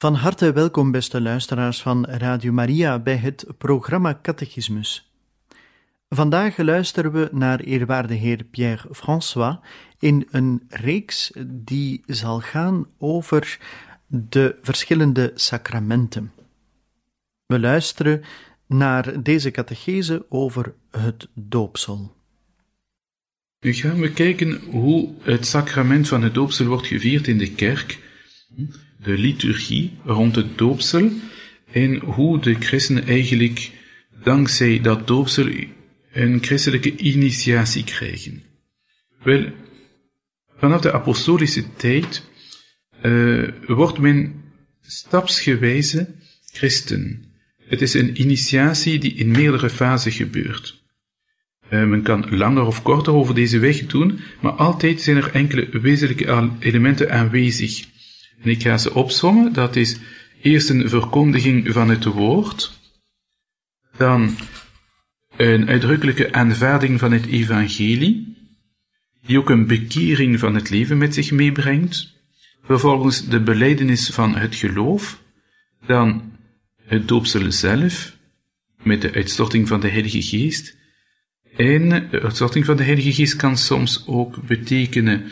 Van harte welkom, beste luisteraars van Radio Maria, bij het programma Catechismus. Vandaag luisteren we naar eerwaarde heer Pierre François in een reeks die zal gaan over de verschillende sacramenten. We luisteren naar deze catechese over het doopsel. Nu gaan we kijken hoe het sacrament van het doopsel wordt gevierd in de kerk de liturgie rond het doopsel en hoe de christenen eigenlijk dankzij dat doopsel een christelijke initiatie krijgen. Wel, vanaf de apostolische tijd uh, wordt men stapsgewijze christen. Het is een initiatie die in meerdere fasen gebeurt. Uh, men kan langer of korter over deze weg doen, maar altijd zijn er enkele wezenlijke elementen aanwezig. En ik ga ze opsommen. Dat is eerst een verkondiging van het woord, dan een uitdrukkelijke aanvaarding van het evangelie, die ook een bekering van het leven met zich meebrengt, vervolgens de beleidenis van het geloof, dan het doopsel zelf, met de uitstorting van de Heilige Geest, en de uitstorting van de Heilige Geest kan soms ook betekenen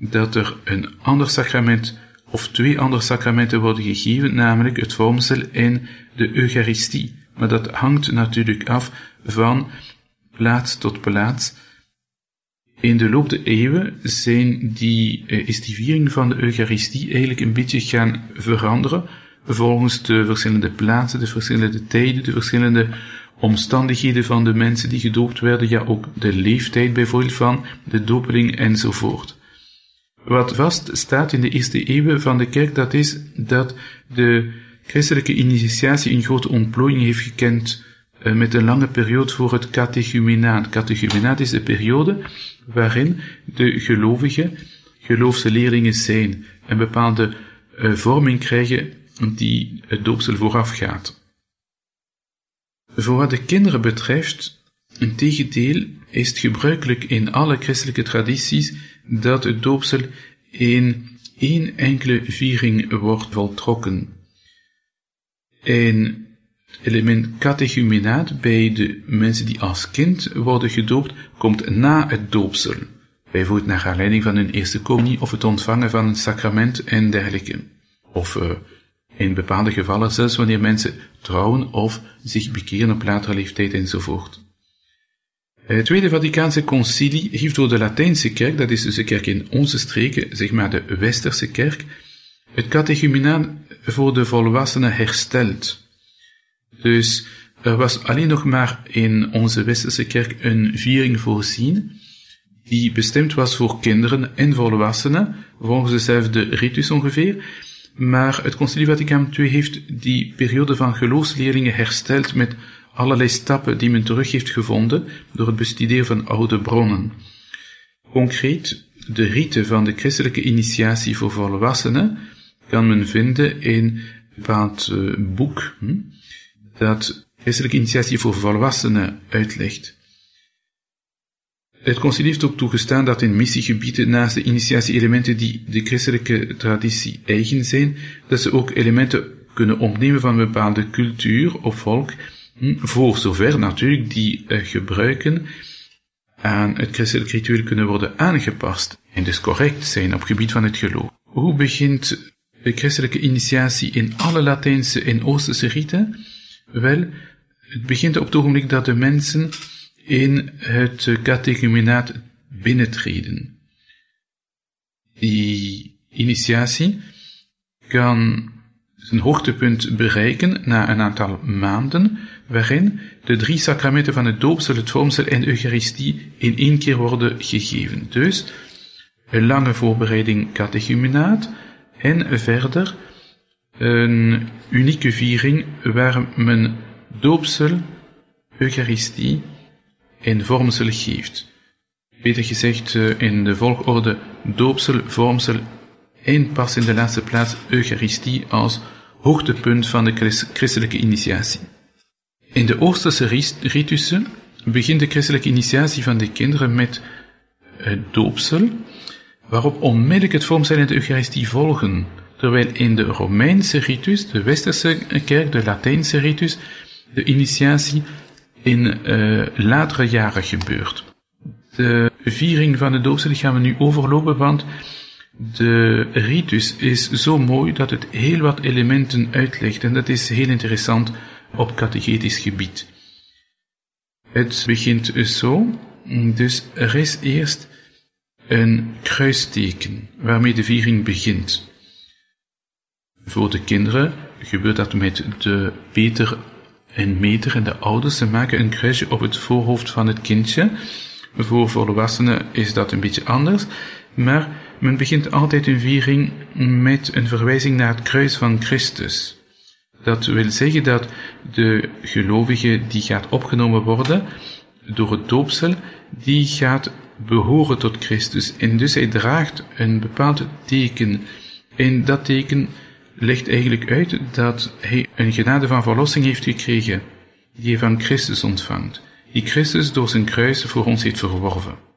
dat er een ander sacrament of twee andere sacramenten worden gegeven, namelijk het vormsel en de Eucharistie. Maar dat hangt natuurlijk af van plaats tot plaats. In de loop der eeuwen zijn die, eh, is die viering van de Eucharistie eigenlijk een beetje gaan veranderen, volgens de verschillende plaatsen, de verschillende tijden, de verschillende omstandigheden van de mensen die gedoopt werden, ja ook de leeftijd bijvoorbeeld van de dopeling enzovoort. Wat vast staat in de eerste eeuwen van de kerk, dat is dat de christelijke initiatie een grote ontplooiing heeft gekend uh, met een lange periode voor het catechumenaat. Catechumenaat is de periode waarin de gelovigen geloofse leerlingen zijn, een bepaalde uh, vorming krijgen die het doopsel voorafgaat. Voor wat de kinderen betreft, een tegendeel is het gebruikelijk in alle christelijke tradities dat het doopsel in één enkele viering wordt voltrokken. En element catechumenaat bij de mensen die als kind worden gedoopt, komt na het doopsel. Bijvoorbeeld naar aanleiding van een eerste communie of het ontvangen van een sacrament en dergelijke. Of uh, in bepaalde gevallen zelfs wanneer mensen trouwen of zich bekeren op latere leeftijd enzovoort. Het Tweede Vaticaanse Concilie heeft door de Latijnse kerk, dat is dus de kerk in onze streken, zeg maar de Westerse kerk, het catechumenaat voor de volwassenen hersteld. Dus er was alleen nog maar in onze Westerse kerk een viering voorzien, die bestemd was voor kinderen en volwassenen, volgens dezelfde ritus ongeveer, maar het Concilie Vaticaan II heeft die periode van geloofsleerlingen hersteld met allerlei stappen die men terug heeft gevonden door het bestuderen van oude bronnen. Concreet, de riten van de christelijke initiatie voor volwassenen kan men vinden in een bepaald uh, boek hm, dat christelijke initiatie voor volwassenen uitlegt. Het concilie heeft ook toegestaan dat in missiegebieden naast de initiatie-elementen die de christelijke traditie eigen zijn, dat ze ook elementen kunnen opnemen van een bepaalde cultuur of volk voor zover natuurlijk die uh, gebruiken aan het christelijk ritueel kunnen worden aangepast en dus correct zijn op gebied van het geloof. Hoe begint de christelijke initiatie in alle Latijnse en Oosterse riten? Wel, het begint op het ogenblik dat de mensen in het catechumenaat binnentreden. Die initiatie kan zijn hoogtepunt bereiken na een aantal maanden, waarin de drie sacramenten van het doopsel, het vormsel en de Eucharistie in één keer worden gegeven. Dus een lange voorbereiding catechumenaat en verder een unieke viering waar men doopsel, Eucharistie en vormsel geeft. Beter gezegd eh, in de volgorde doopsel, vormsel en pas in de laatste plaats Eucharistie als hoogtepunt van de christelijke initiatie. In de Oosterse ritussen begint de christelijke initiatie van de kinderen met het doopsel, waarop onmiddellijk het vormsel en de Eucharistie volgen, terwijl in de Romeinse ritus, de Westerse kerk, de Latijnse ritus, de initiatie in uh, latere jaren gebeurt. De viering van de doopsel gaan we nu overlopen, want de ritus is zo mooi dat het heel wat elementen uitlegt en dat is heel interessant op catechetisch gebied. Het begint zo, dus er is eerst een kruisteken waarmee de viering begint. Voor de kinderen gebeurt dat met de Peter en Meter en de ouders. Ze maken een kruisje op het voorhoofd van het kindje. Voor volwassenen is dat een beetje anders, maar men begint altijd een viering met een verwijzing naar het kruis van Christus. Dat wil zeggen dat de gelovige die gaat opgenomen worden door het doopsel, die gaat behoren tot Christus. En dus hij draagt een bepaald teken. En dat teken legt eigenlijk uit dat hij een genade van verlossing heeft gekregen, die hij van Christus ontvangt, die Christus door zijn kruis voor ons heeft verworven.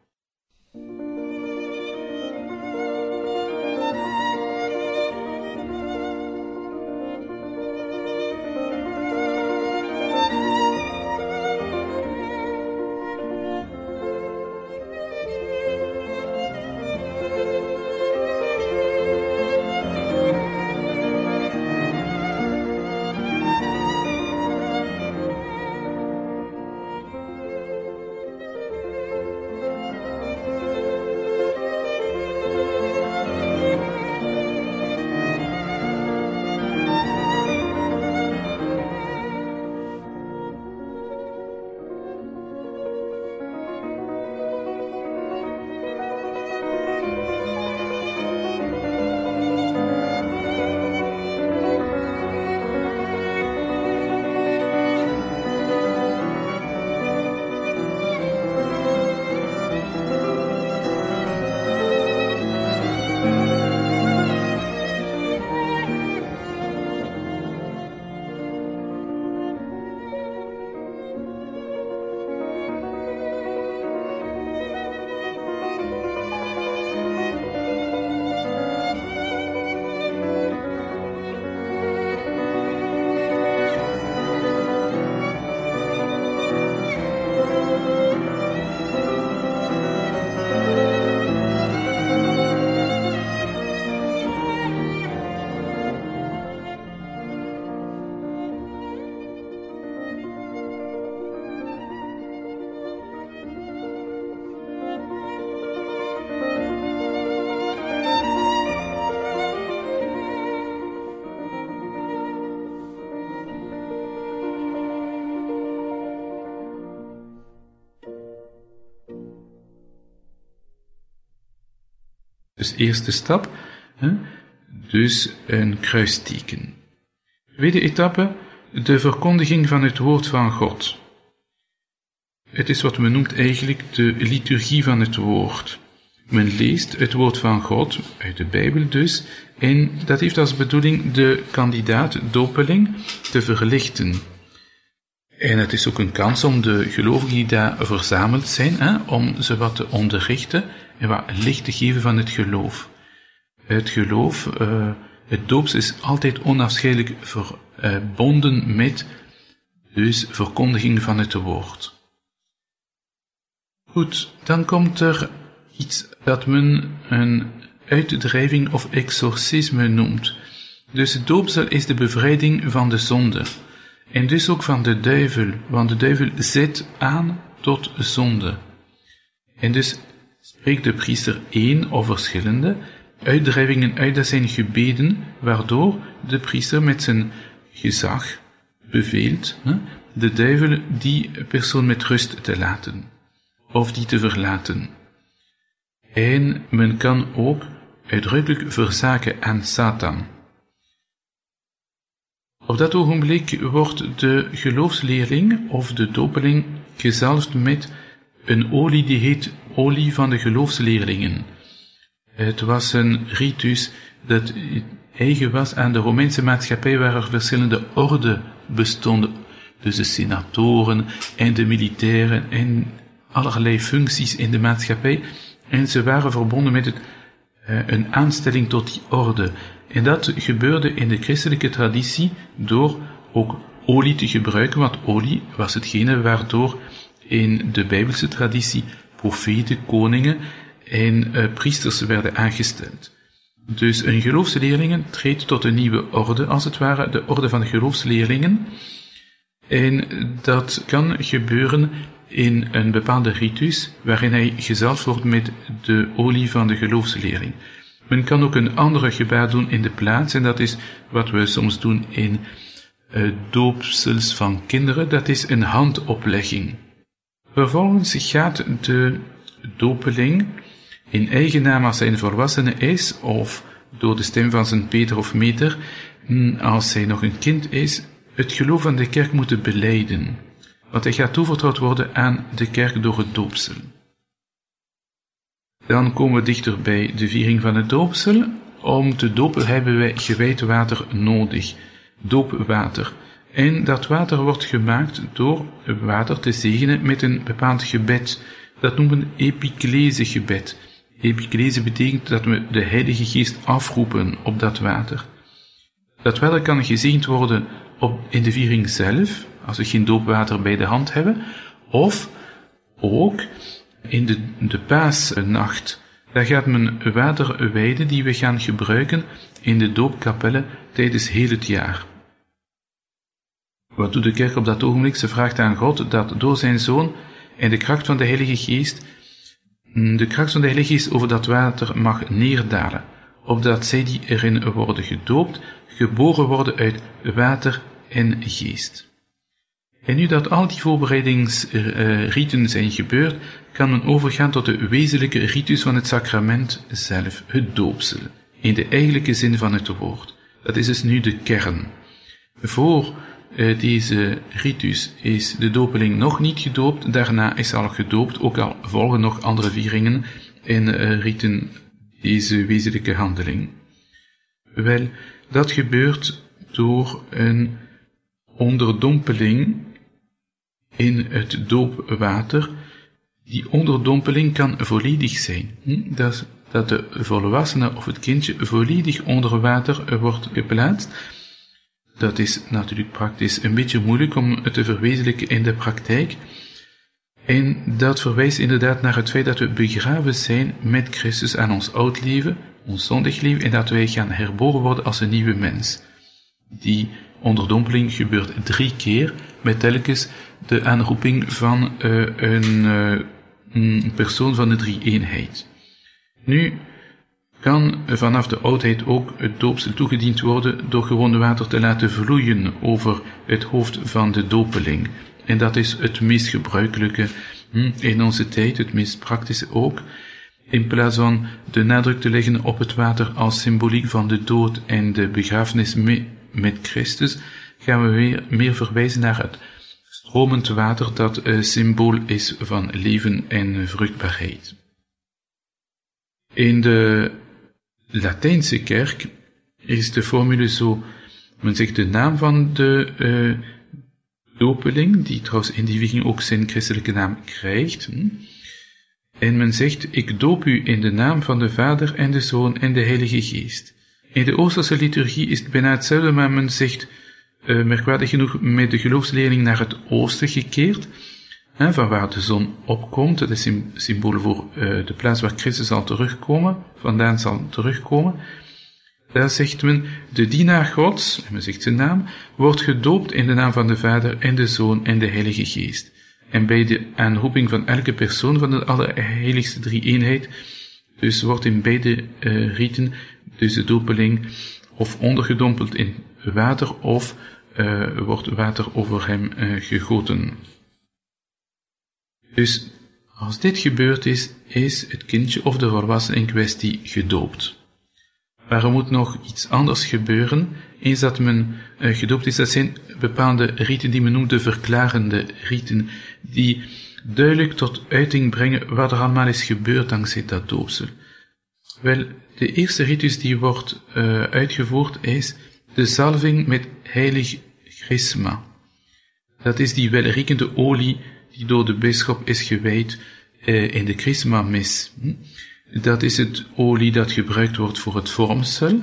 Dus eerste stap, hè? dus een kruisteken. Tweede etappe, de verkondiging van het woord van God. Het is wat men noemt eigenlijk de liturgie van het woord. Men leest het woord van God, uit de Bijbel dus, en dat heeft als bedoeling de kandidaat dopeling te verlichten. En het is ook een kans om de gelovigen die daar verzameld zijn, hè, om ze wat te onderrichten en wat licht te geven van het geloof. Het geloof, uh, het doops is altijd onafscheidelijk verbonden met dus verkondiging van het woord. Goed, dan komt er iets dat men een uitdrijving of exorcisme noemt. Dus het doopsel is de bevrijding van de zonde. En dus ook van de duivel, want de duivel zet aan tot zonde. En dus de priester één of verschillende uitdrijvingen uit zijn gebeden, waardoor de priester met zijn gezag beveelt de duivel die persoon met rust te laten, of die te verlaten. En men kan ook uitdrukkelijk verzaken aan Satan. Op dat ogenblik wordt de geloofsleerling of de dopeling gezalfd met een olie die heet olie van de geloofsleerlingen. Het was een ritus dat eigen was aan de Romeinse maatschappij waar er verschillende orden bestonden. Dus de senatoren en de militairen en allerlei functies in de maatschappij. En ze waren verbonden met het, uh, een aanstelling tot die orde. En dat gebeurde in de christelijke traditie door ook olie te gebruiken, want olie was hetgene waardoor in de Bijbelse traditie profeten, koningen en uh, priesters werden aangesteld. Dus een geloofsleerlingen treedt tot een nieuwe orde, als het ware, de orde van geloofsleerlingen. En dat kan gebeuren in een bepaalde ritus, waarin hij gezalfd wordt met de olie van de geloofsleerling. Men kan ook een andere gebaar doen in de plaats, en dat is wat we soms doen in uh, doopsels van kinderen, dat is een handoplegging. Vervolgens gaat de dopeling in eigen naam als hij een volwassene is, of door de stem van zijn Peter of Meter, hm, als hij nog een kind is, het geloof aan de kerk moeten beleiden. Want hij gaat toevertrouwd worden aan de kerk door het doopsel. Dan komen we dichter bij de viering van het doopsel. Om te dopen hebben wij gewijd water nodig, doopwater. En dat water wordt gemaakt door water te zegenen met een bepaald gebed. Dat noemen we epiclesegebed. Epiclese betekent dat we de Heilige Geest afroepen op dat water. Dat water kan gezegend worden op, in de viering zelf, als we geen doopwater bij de hand hebben, of ook in de, de paasnacht. Daar gaat men water wijden die we gaan gebruiken in de doopkapellen tijdens heel het jaar. Wat doet de kerk op dat ogenblik? Ze vraagt aan God dat door zijn Zoon en de kracht van de Heilige Geest Mm, de kracht van de Heilige Geest over dat water mag neerdalen, opdat zij die erin worden gedoopt, geboren worden uit water en geest. En nu dat al die voorbereidingsriten zijn gebeurd, kan men overgaan tot de wezenlijke ritus van het sacrament zelf, het doopsel, in de eigenlijke zin van het woord. Dat is dus nu de kern. Voor deze ritus is de dopeling nog niet gedoopt, daarna is al gedoopt, ook al volgen nog andere vieringen en uh, riten deze wezenlijke handeling. Wel, dat gebeurt door een onderdompeling in het doopwater. Die onderdompeling kan volledig zijn. Hm? Dat, dat de volwassene of het kindje volledig onder water wordt geplaatst dat is natuurlijk praktisch een beetje moeilijk om het te verwezenlijken in de praktijk. En dat verwijst inderdaad naar het feit dat we begraven zijn met Christus aan ons oud leven, ons zondig leven, en dat wij gaan herboren worden als een nieuwe mens. Die onderdompeling gebeurt drie keer, met telkens de aanroeping van uh, een, uh, een persoon van de drie-eenheid. Nu, kan vanaf de oudheid ook het doopsel toegediend worden door gewoon water te laten vloeien over het hoofd van de dopeling. En dat is het meest gebruikelijke hm, in onze tijd, het meest praktische ook. In plaats van de nadruk te leggen op het water als symboliek van de dood en de begrafenis met Christus, gaan we weer meer verwijzen naar het stromend water dat symbool is van leven en vruchtbaarheid. In de Latijnse kerk is de formule zo, men zegt de naam van de uh, dopeling, die trouwens in die viering ook zijn christelijke naam krijgt. Hm? En men zegt, ik doop u in de naam van de Vader en de Zoon en de Heilige Geest. In de Oosterse liturgie is het bijna hetzelfde, maar men zegt, uh, merkwaardig genoeg, met de geloofsleerling naar het oosten gekeerd, van waar de zon opkomt. Dat is een symbool voor uh, de plaats waar Christus zal terugkomen, vandaan zal terugkomen. Daar zegt men, de dienaar Gods, en men zegt zijn naam, wordt gedoopt in de naam van de Vader en de Zoon en de Heilige Geest. En bij de aanroeping van elke persoon van de allerheiligste drie-eenheid, dus wordt in beide uh, riten, dus de dopeling, of ondergedompeld in water, of uh, wordt water over hem gegoten. Dus als dit gebeurd is, is het kindje of de volwassene in kwestie gedoopt. Maar er moet nog iets anders gebeuren. Eens dat men uh, gedoopt is, dat zijn bepaalde riten die men noemt de verklarende riten, die duidelijk tot uiting brengen wat er allemaal is gebeurd dankzij dat doopsel. Wel, de eerste ritus die wordt uh, uitgevoerd is de salving met heilig chrisma. Dat is die welriekende olie die door de bisschop is gewijd uh, in de chrisma-mis. Hm? Dat is het olie dat gebruikt wordt voor het vormsel.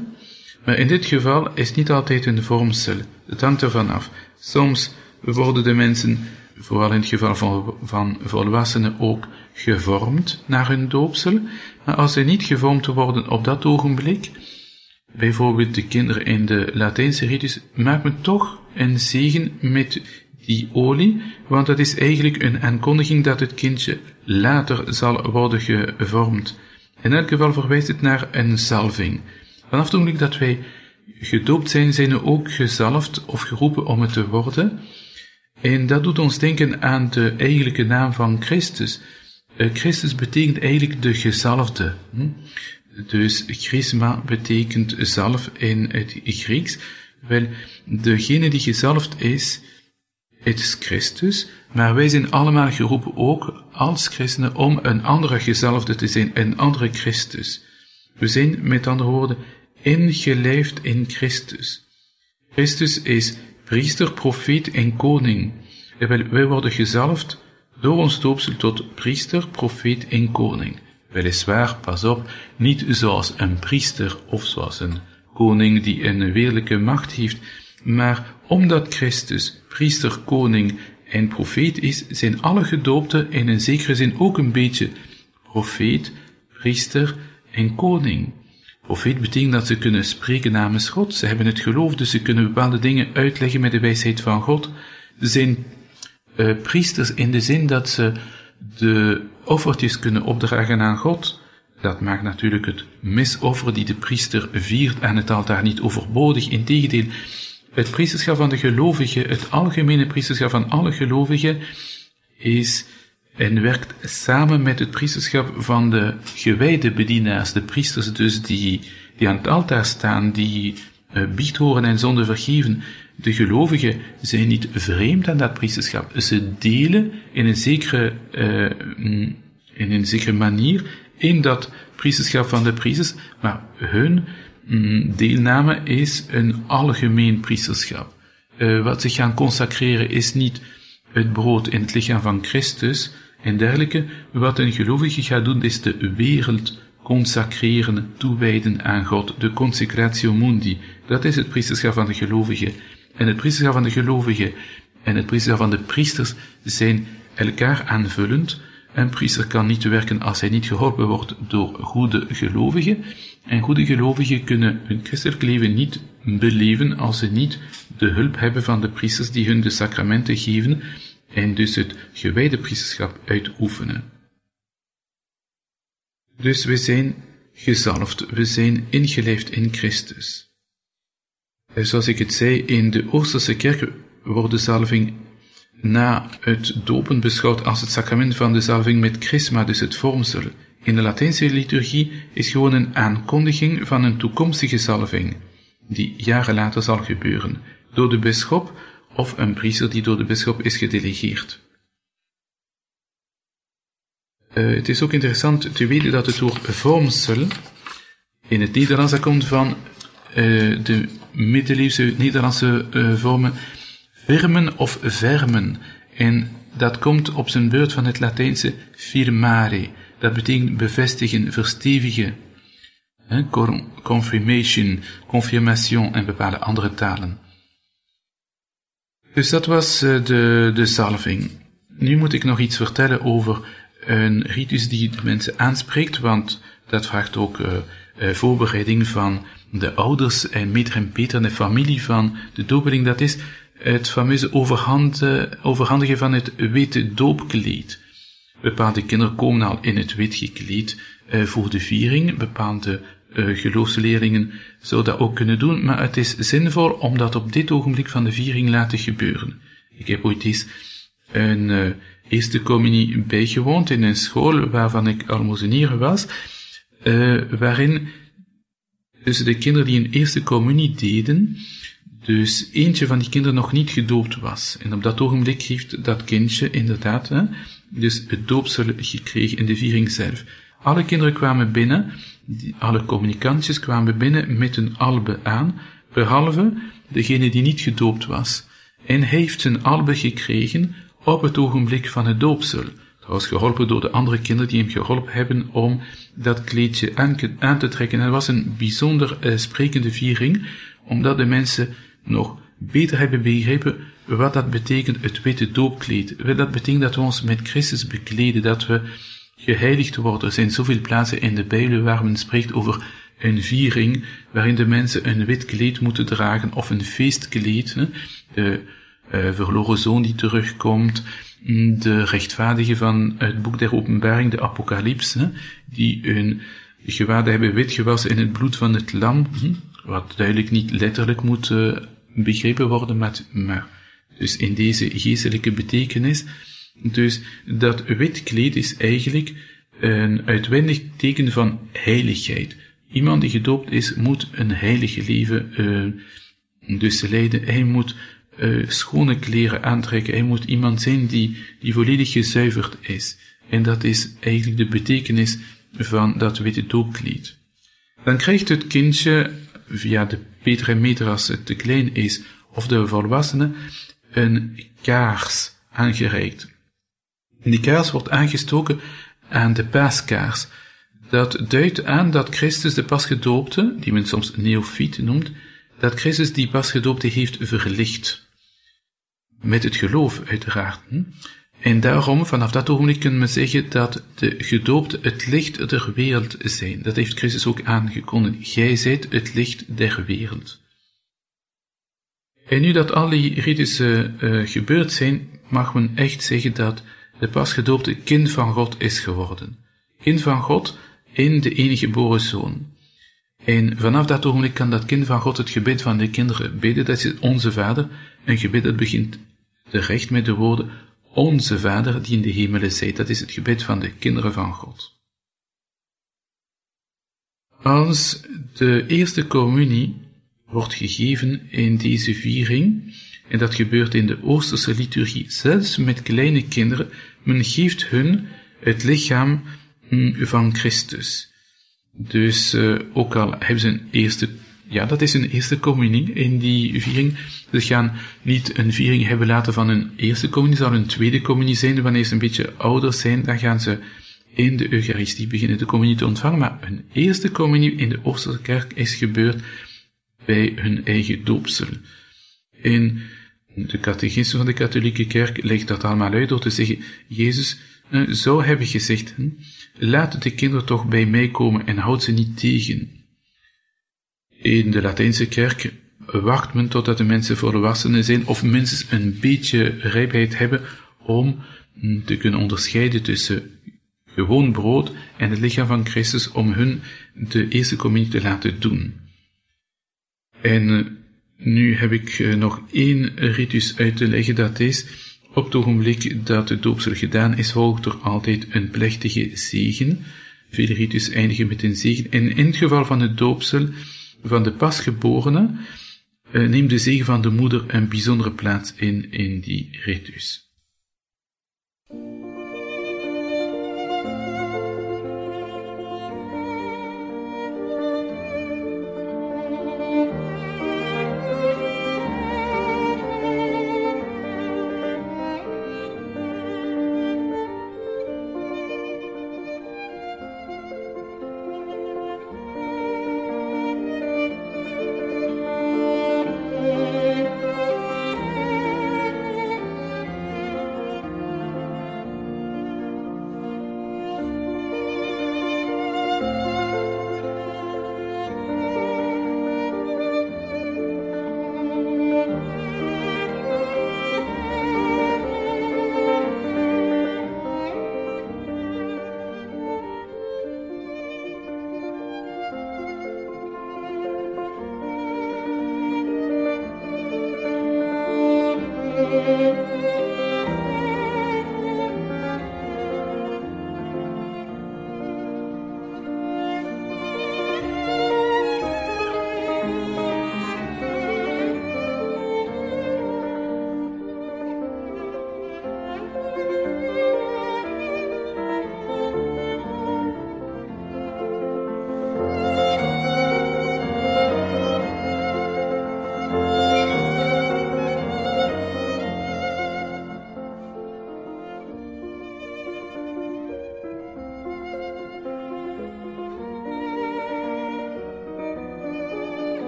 Maar in dit geval is niet altijd een vormsel. Het hangt ervan af. Soms worden de mensen, vooral in het geval van, van volwassenen, ook gevormd naar hun doopsel. Maar als ze niet gevormd worden op dat ogenblik, bijvoorbeeld de kinderen in de Latijnse ritus, maakt men toch een zegen met die olie, want dat is eigenlijk een aankondiging dat het kindje later zal worden gevormd. In elk geval verwijst het naar een salving. Vanaf het ogenblik dat wij gedoopt zijn, zijn we ook gezalfd of geroepen om het te worden. En dat doet ons denken aan de eigenlijke naam van Christus. Uh, Christus betekent eigenlijk de gezalfde. Hm? Dus charisma betekent zalf in het Grieks. Wel, degene die gezalfd is, is Christus, maar wij zijn allemaal geroepen ook als christenen om een andere gezalfde te zijn, een andere Christus. We zijn met andere woorden ingelijfd in Christus. Christus is priester, profeet en koning. Wij worden gezalfd door ons doopsel tot priester, profeet en koning. Weliswaar, pas op, niet zoals een priester of zoals een koning die een weerlijke macht heeft, maar omdat Christus priester, koning en profeet is, zijn alle gedoopten in een zekere zin ook een beetje profeet, priester en koning. Profeet betekent dat ze kunnen spreken namens God. Ze hebben het geloof, dus ze kunnen bepaalde dingen uitleggen met de wijsheid van God. Ze zijn uh, priesters in de zin dat ze de offertjes kunnen opdragen aan God. Dat maakt natuurlijk het misoffer die de priester viert aan het altaar niet overbodig. Integendeel, het priesterschap van de gelovigen, het algemene priesterschap van alle gelovigen, is en werkt samen met het priesterschap van de gewijde bedienaars, de priesters dus die, die aan het altaar staan, die uh, biecht horen en zonde vergeven. De gelovigen zijn niet vreemd aan dat priesterschap. Ze delen in een zekere, uh, in een zekere manier in dat priesterschap van de priesters, maar hun Mm, deelname is een algemeen priesterschap. Uh, wat zich gaan consacreren is niet het brood in het lichaam van Christus en dergelijke. Wat een gelovige gaat doen is de wereld consacreren, toewijden aan God, de consecratio mundi. Dat is het priesterschap van de gelovigen. En het priesterschap van de gelovigen en het priesterschap van de priesters zijn elkaar aanvullend. Een priester kan niet werken als hij niet geholpen wordt door goede gelovigen. En goede gelovigen kunnen hun christelijk leven niet beleven als ze niet de hulp hebben van de priesters die hun de sacramenten geven en dus het gewijde priesterschap uitoefenen. Dus we zijn gezalfd, we zijn ingelijfd in Christus. En zoals ik het zei, in de Oosterse kerk wordt de zalving na het dopen beschouwd als het sacrament van de zalving met chrisma, dus het vormsel. In de Latijnse liturgie is gewoon een aankondiging van een toekomstige salving, die jaren later zal gebeuren, door de bisschop of een priester die door de bisschop is gedelegeerd. Uh, het is ook interessant te weten dat het woord vormsel in het Nederlands komt van uh, de middeleeuwse Nederlandse uh, vormen firmen of vermen. En dat komt op zijn beurt van het Latijnse firmare, dat betekent bevestigen, verstevigen. Confirmation, confirmation en bepaalde andere talen. Dus dat was eh, de, de salving. Nu moet ik nog iets vertellen over een ritus die de mensen aanspreekt, want Dat vraagt ook uh, uh, voorbereiding van de ouders en meter en Peter de familie van de dopeling. Dat is het fameuze overhandigen van het witte doopkleed. Bepaalde kinderen komen al in het wit gekleed uh, voor de viering. Bepaalde uh, geloofsleerlingen zouden dat ook kunnen doen, maar het is zinvol om dat op dit ogenblik van de viering laten gebeuren. Ik heb ooit eens een uh, eerste communie bijgewoond in een school waarvan ik almozenier was, waarin dus de kinderen die een eerste communie deden, dus eentje van die kinderen nog niet gedoopt was. En op dat ogenblik heeft dat kindje inderdaad hè, dus het doopsel gekregen in de viering zelf. Alle kinderen kwamen binnen, alle communicantjes kwamen binnen met een albe aan, behalve degene die niet gedoopt was. En heeft zijn albe gekregen op het ogenblik van het doopsel. Trouwens geholpen door de andere kinderen die hem geholpen hebben om dat kleedje aan, te trekken. En het was een bijzonder uh, sprekende viering, omdat de mensen nog beter hebben begrepen wat dat betekent, het witte doopkleed. Dat betekent dat we ons met Christus bekleden, dat we geheiligd worden. Er zijn zoveel plaatsen in de Bijbel waar men spreekt over een viering, waarin de mensen een wit kleed moeten dragen, of een feestkleed, de uh, verloren zoon die terugkomt, de rechtvaardige van het boek der openbaring, de apocalyps, die een gewaad hebben wit gewassen in het bloed van het lam, hm, wat duidelijk niet letterlijk moet uh, begrepen worden, maar dus in deze geestelijke betekenis. Dus dat wit kleed is eigenlijk een uitwendig teken van heiligheid. Iemand die gedoopt is, moet een heilige leven uh, dus leiden. Hij moet uh, schone kleren aantrekken. Hij moet iemand zijn die, die volledig gezuiverd is. En dat is eigenlijk de betekenis van dat witte doopkleed. Dan krijgt het kindje, via de Peter en als het te klein is, of de volwassene, een kaars aangereikt. Die kaars wordt aangestoken aan de paaskaars. Dat duidt aan dat Christus de pasgedoopte, die men soms neofiet noemt, dat Christus die pasgedoopte heeft verlicht. Met het geloof, uiteraard. Hm? En daarom, vanaf dat ogenblik kunnen we zeggen dat de gedoopte het licht der wereld zijn. Dat heeft Christus ook aangekondigd. Gij zijt het licht der wereld. En nu dat al die ritussen uh, gebeurd zijn, mag men echt zeggen dat de pasgedoopte kind van God is geworden. Kind van God in de enige geboren zoon. En vanaf dat ogenblik kan dat kind van God het gebed van de kinderen bidden. Dat is onze Vader. Een gebed dat begint terecht met de woorden Onze Vader die in de hemelen zijt. Dat is het gebed van de kinderen van God. Als de eerste communie wordt gegeven in deze viering, en dat gebeurt in de Oosterse liturgie, zelfs met kleine kinderen, men geeft hun het lichaam hm, van Christus. Dus uh, ook al hebben ze een eerste, ja, dat is een eerste communie in die viering. Ze gaan niet een viering hebben laten van een eerste communie, zal een tweede communie zijn. Wanneer ze een beetje ouder zijn, dan gaan ze in de Eucharistie beginnen de communie te ontvangen. Maar een eerste communie in de Oosterse kerk is gebeurd bij hun eigen doopsel. In de catechisme van de katholieke kerk legt dat allemaal uit door te zeggen, Jezus eh, zou hebben gezegd, hm, laat de kinderen toch bij mij komen en houd ze niet tegen. In de Latijnse kerk wacht men totdat de mensen volwassenen zijn of minstens een beetje rijpheid hebben om hm, te kunnen onderscheiden tussen gewoon brood en het lichaam van Christus om hun de eerste communie te laten doen. En eh, nu heb ik eh, nog één ritus uit te leggen, dat is, op het ogenblik dat de doopsel gedaan is, volgt er altijd een plechtige zegen. Vele ritus eindigen met een zegen. En in het geval van het doopsel van de pasgeborene, uh, neemt de zegen van de moeder een bijzondere plaats in, in die ritus.